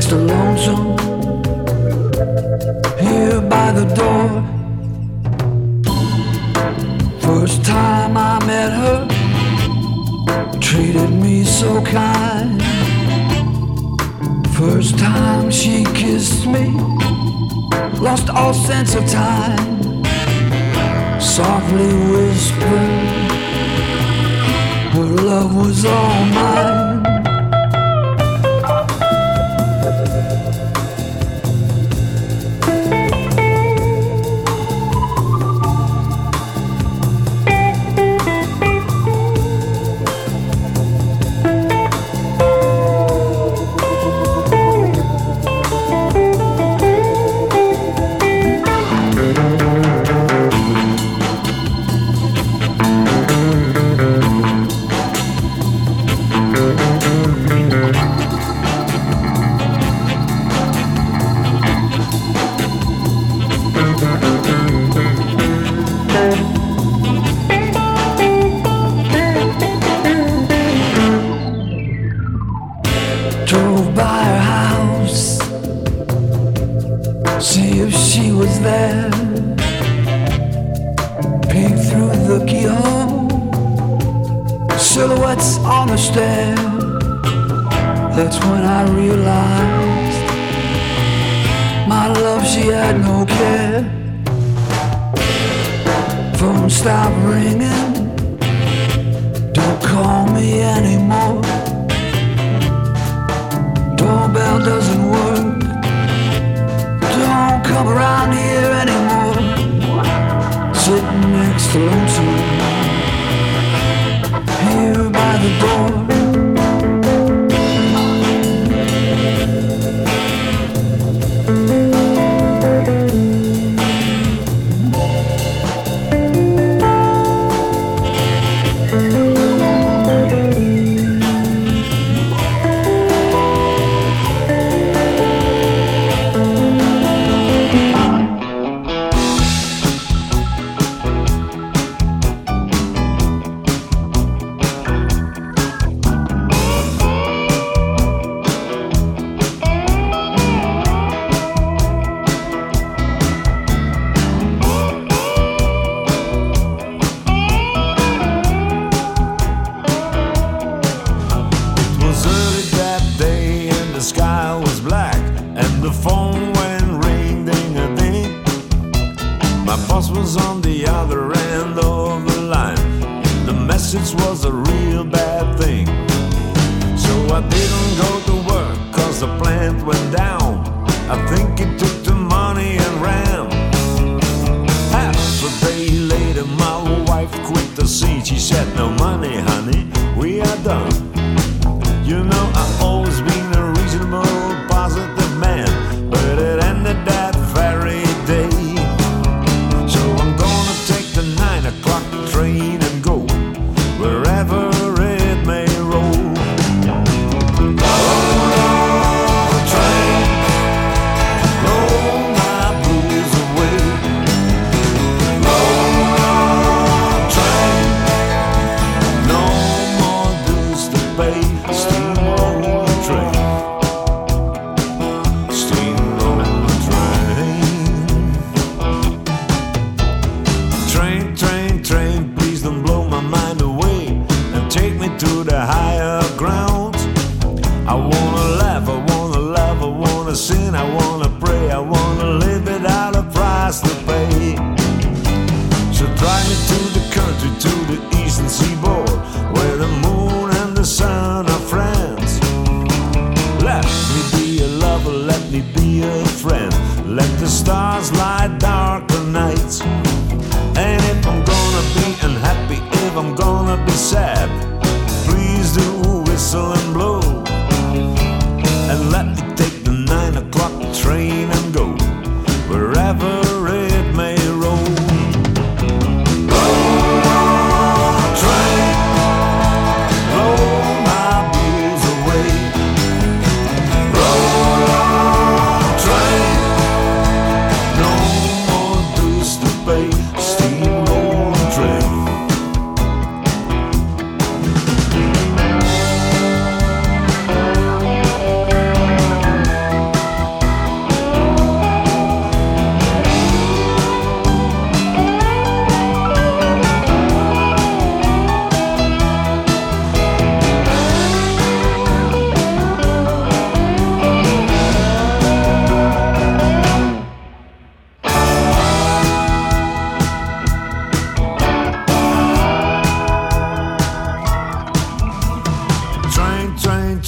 Next to lonesome.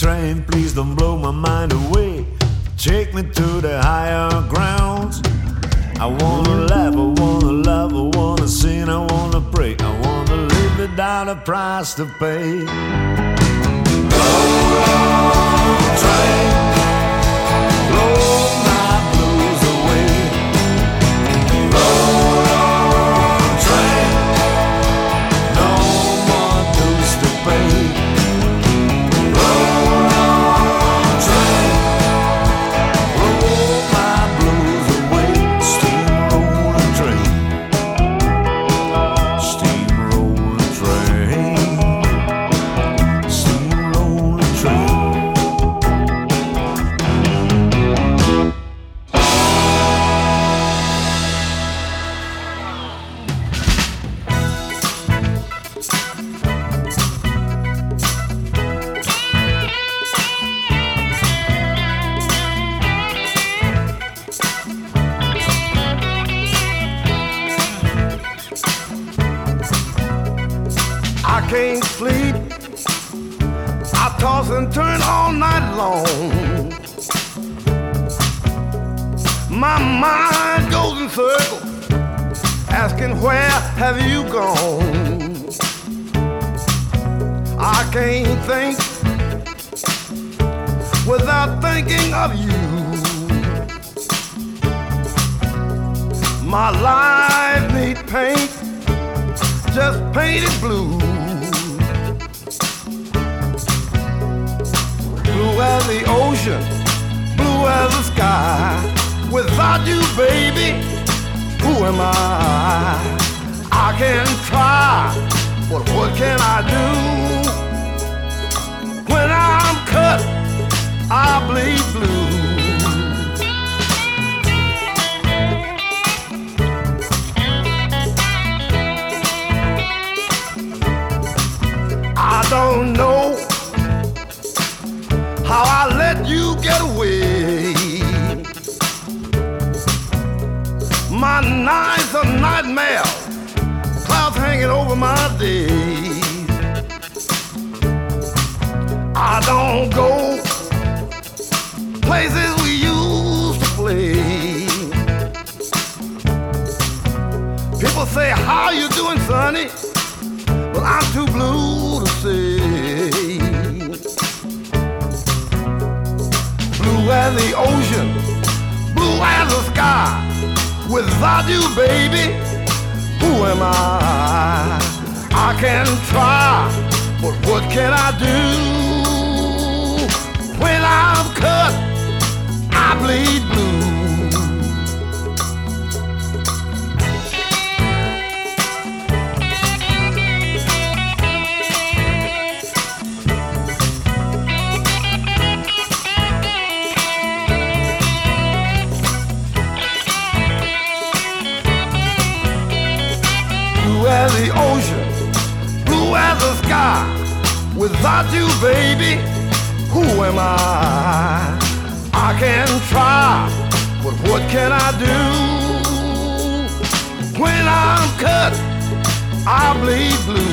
train, please don't blow my mind away. Take me to the higher grounds. I wanna laugh, I wanna love, I wanna sin, I wanna pray, I wanna live without a price to pay. Go train. Circles, asking where have you gone? I can't think without thinking of you. My life needs paint, just paint it blue. Blue as the ocean, blue as the sky. Without you, baby, am I? I can try, but what can I do? When I'm cut, I bleed blue. I don't know how I night's a nightmare, clouds hanging over my days. I don't go places we used to play. People say, How you doing, sonny? Well, I'm too blue to say. Blue as the ocean, blue as the sky. Without you, baby, who am I? I can try, but what can I do? When I'm cut, I bleed Without you, baby, who am I? I can try, but what can I do? When I'm cut, I bleed blue.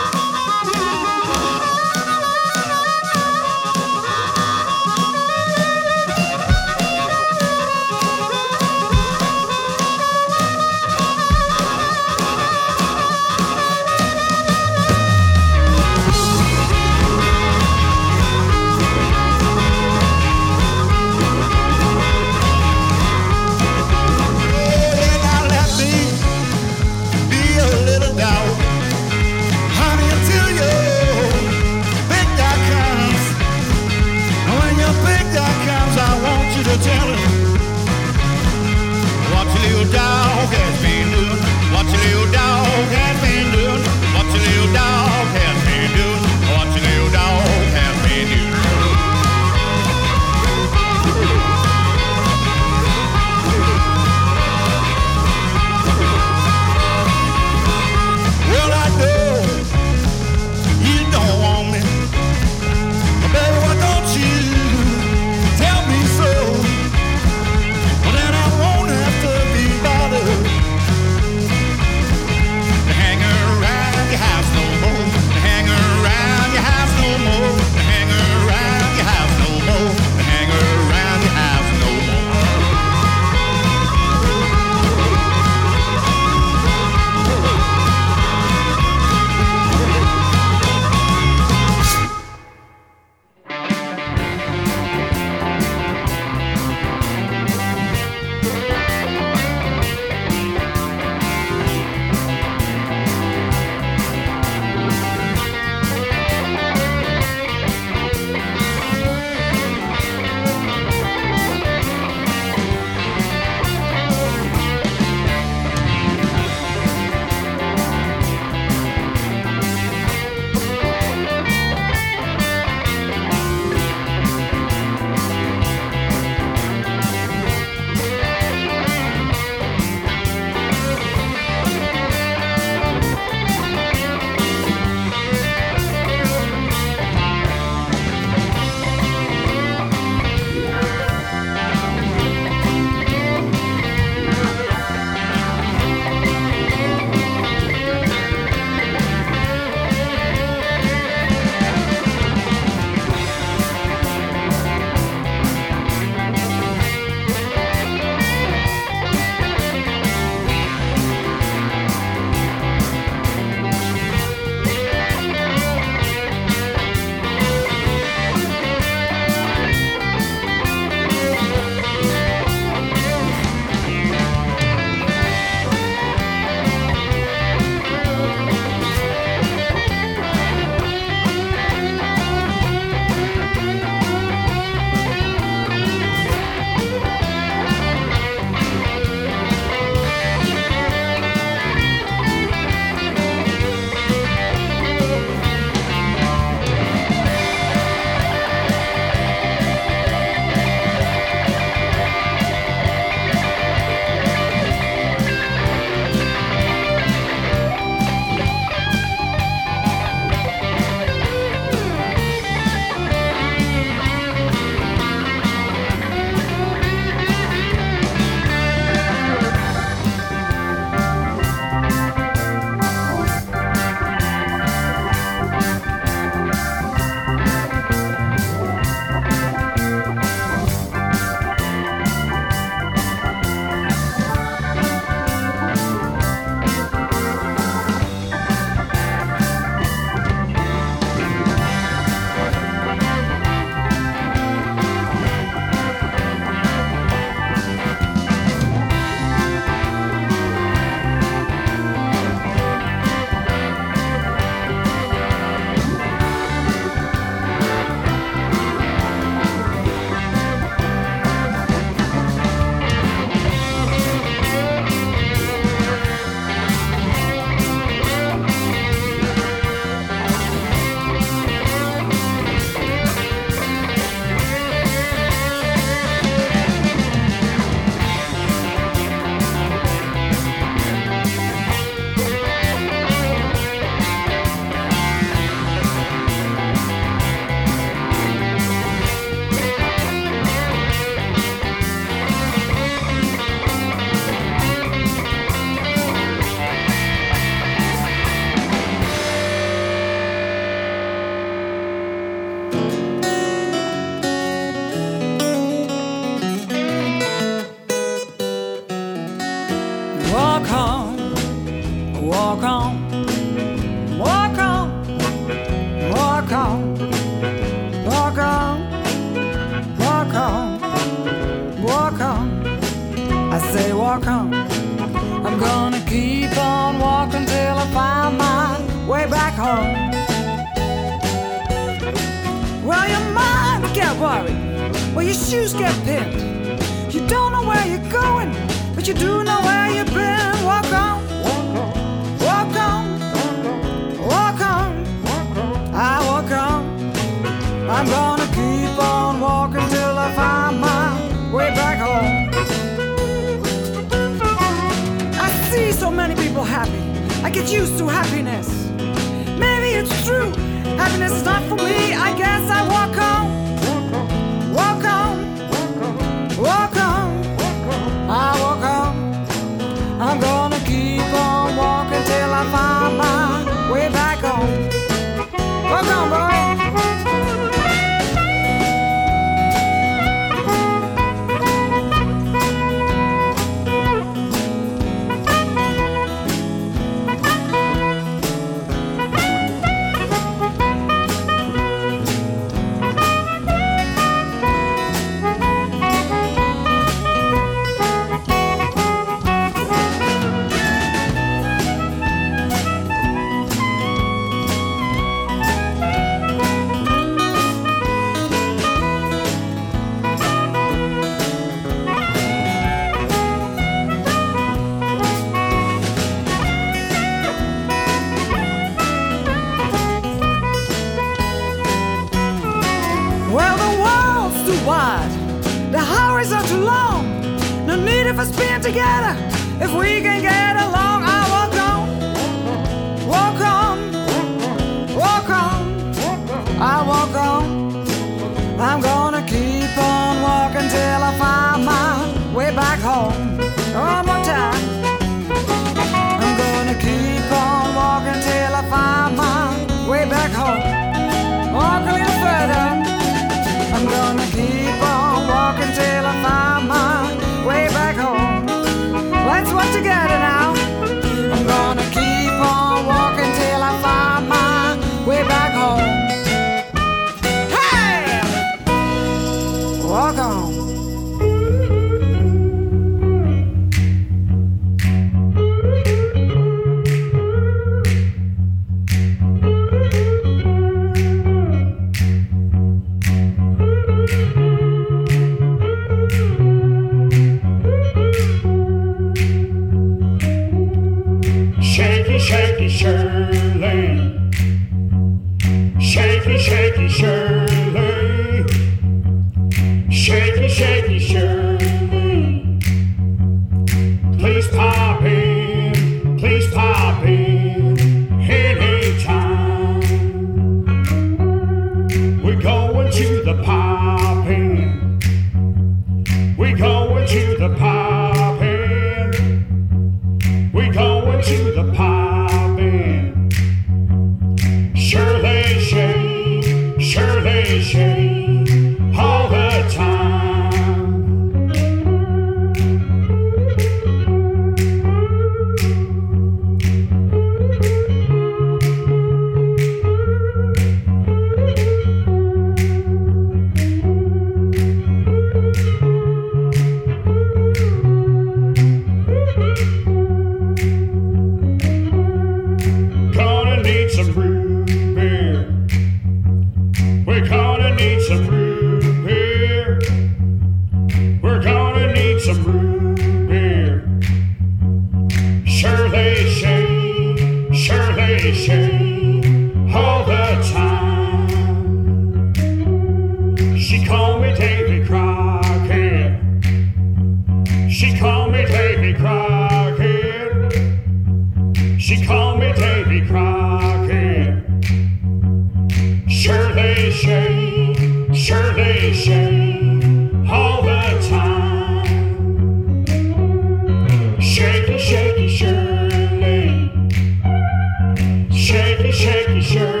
Shaky,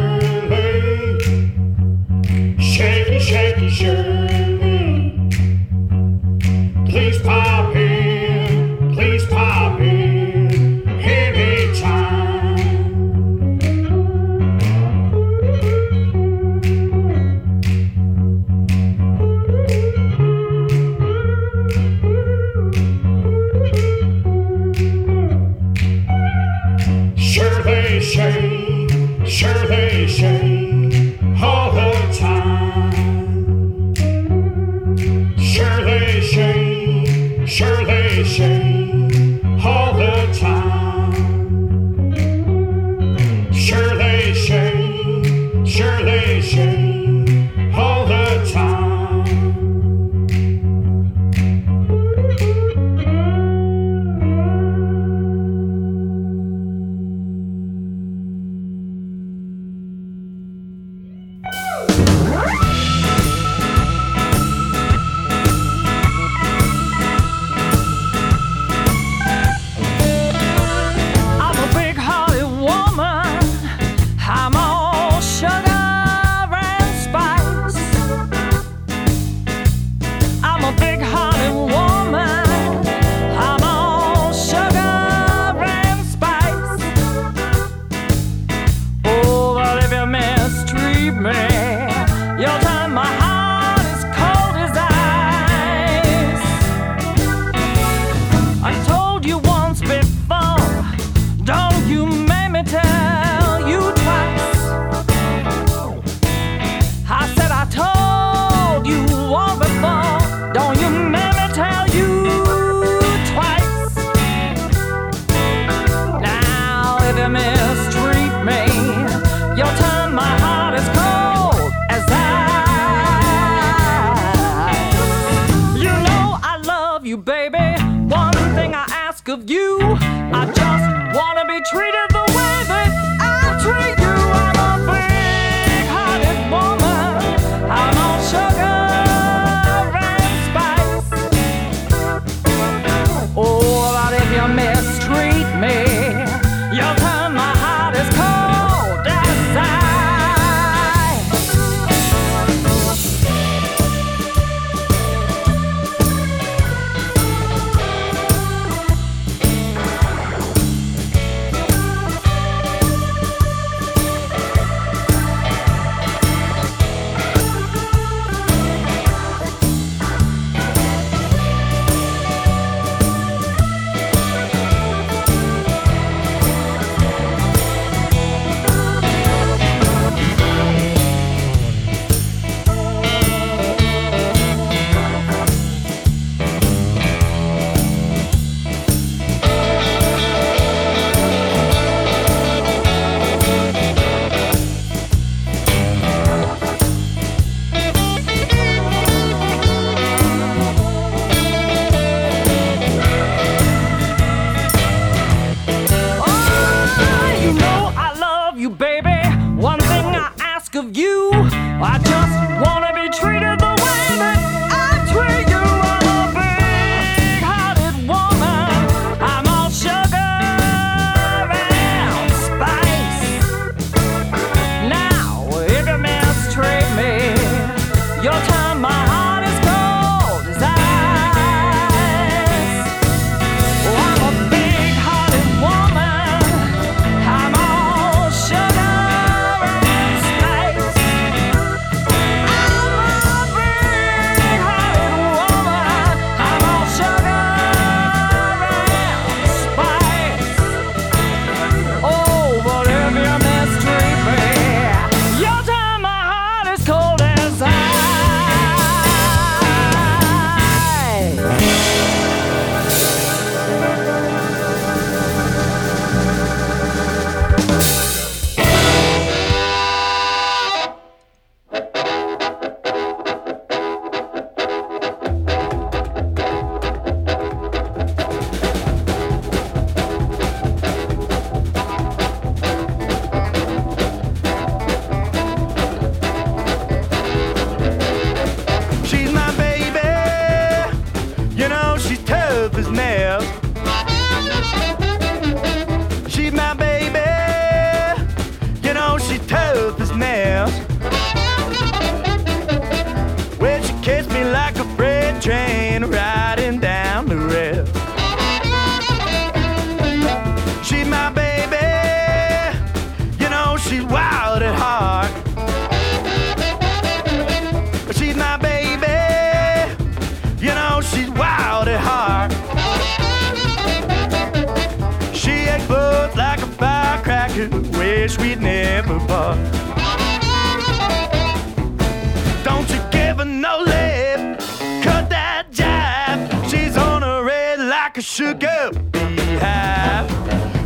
a sugar beehive.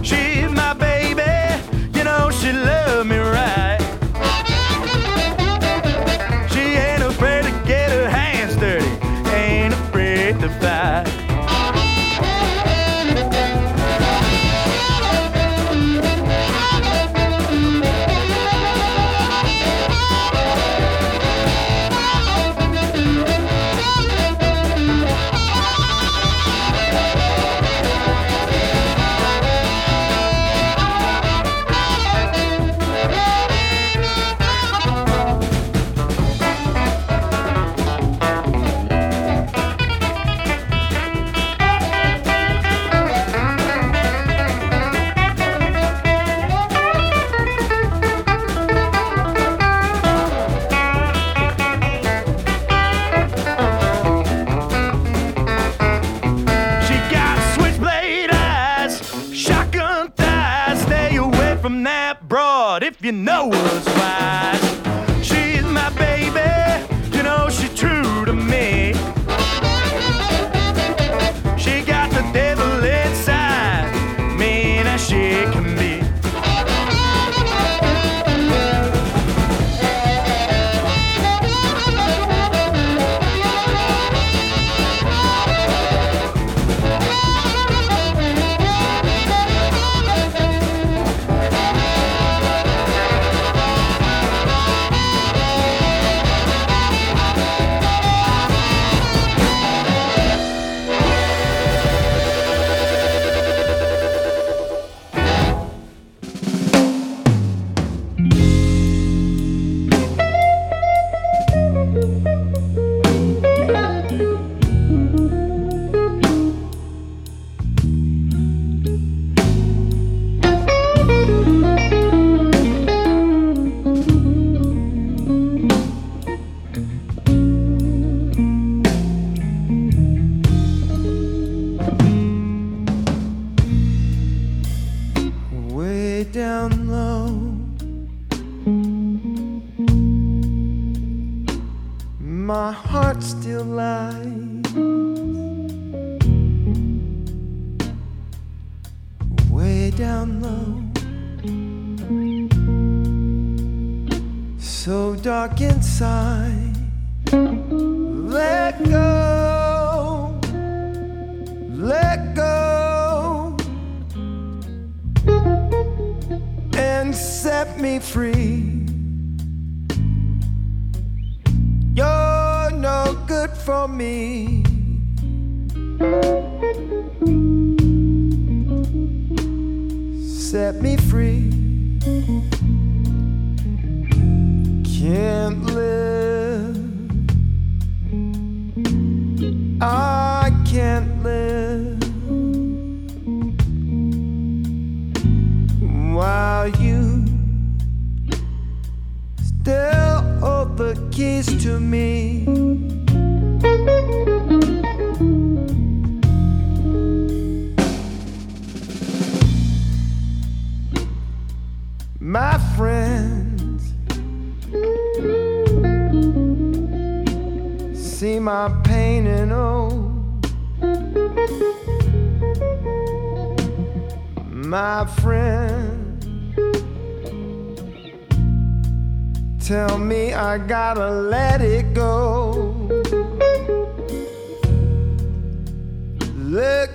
She's my baby, you know she loved me my friends. See my pain and oh my friend tell me I gotta let it go. Look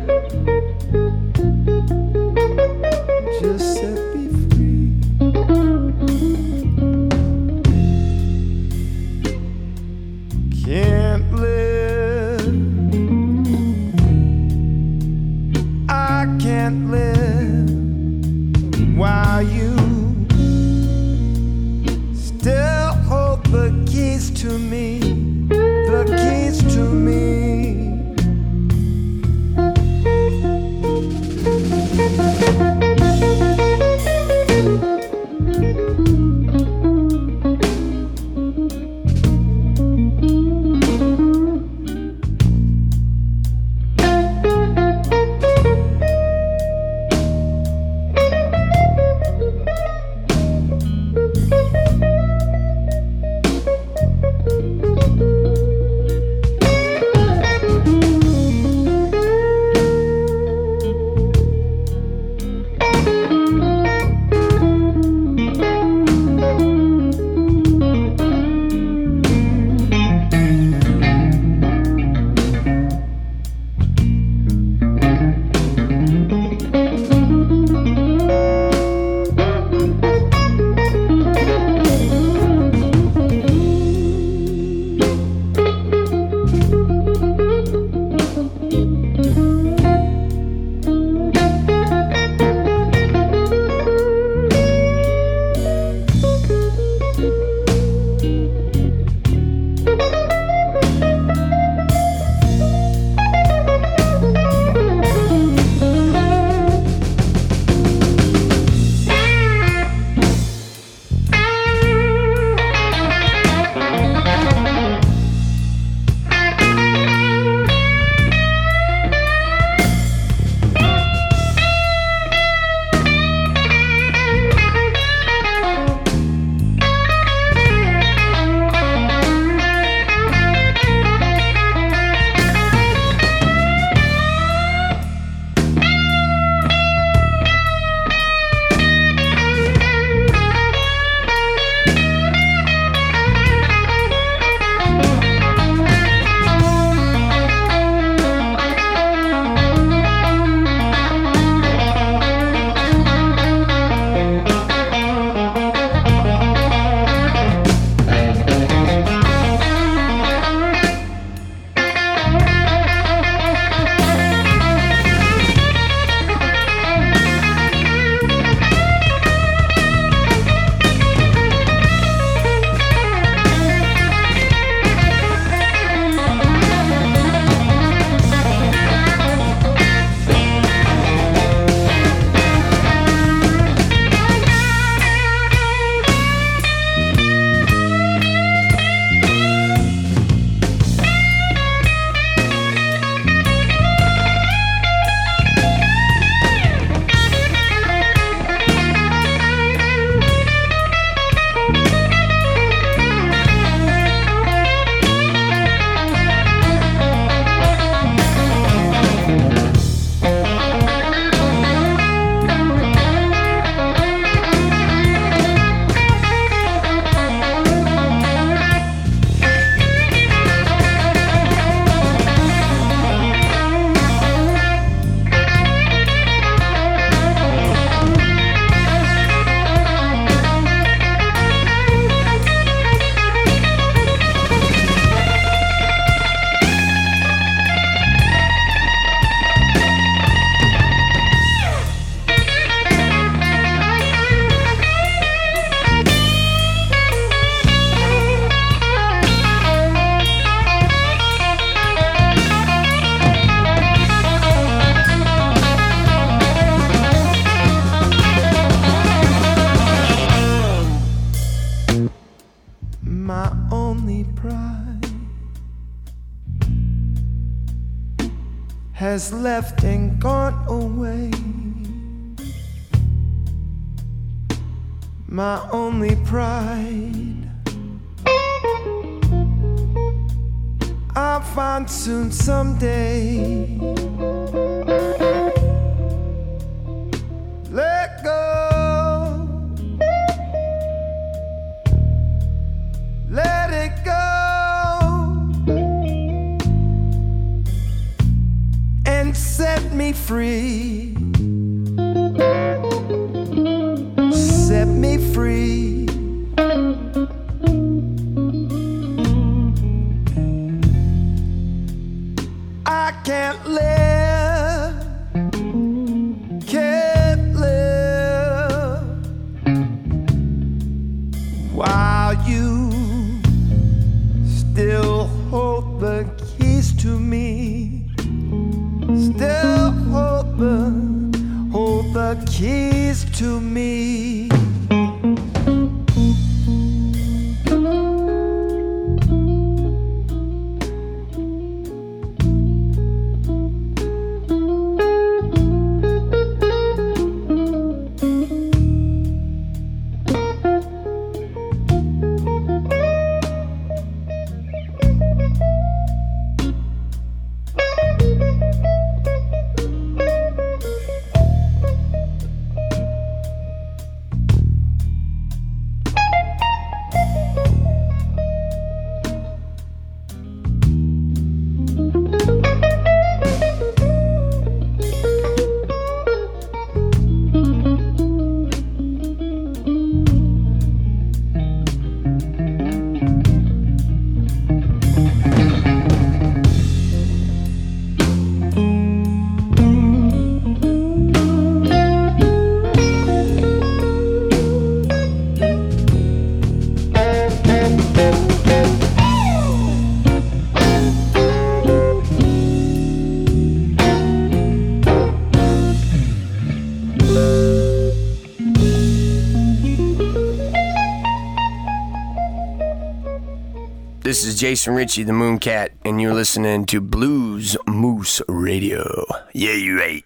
free. This is Jason Ritchie, the Mooncat, and you're listening to Blues Moose Radio. Yeah, you right.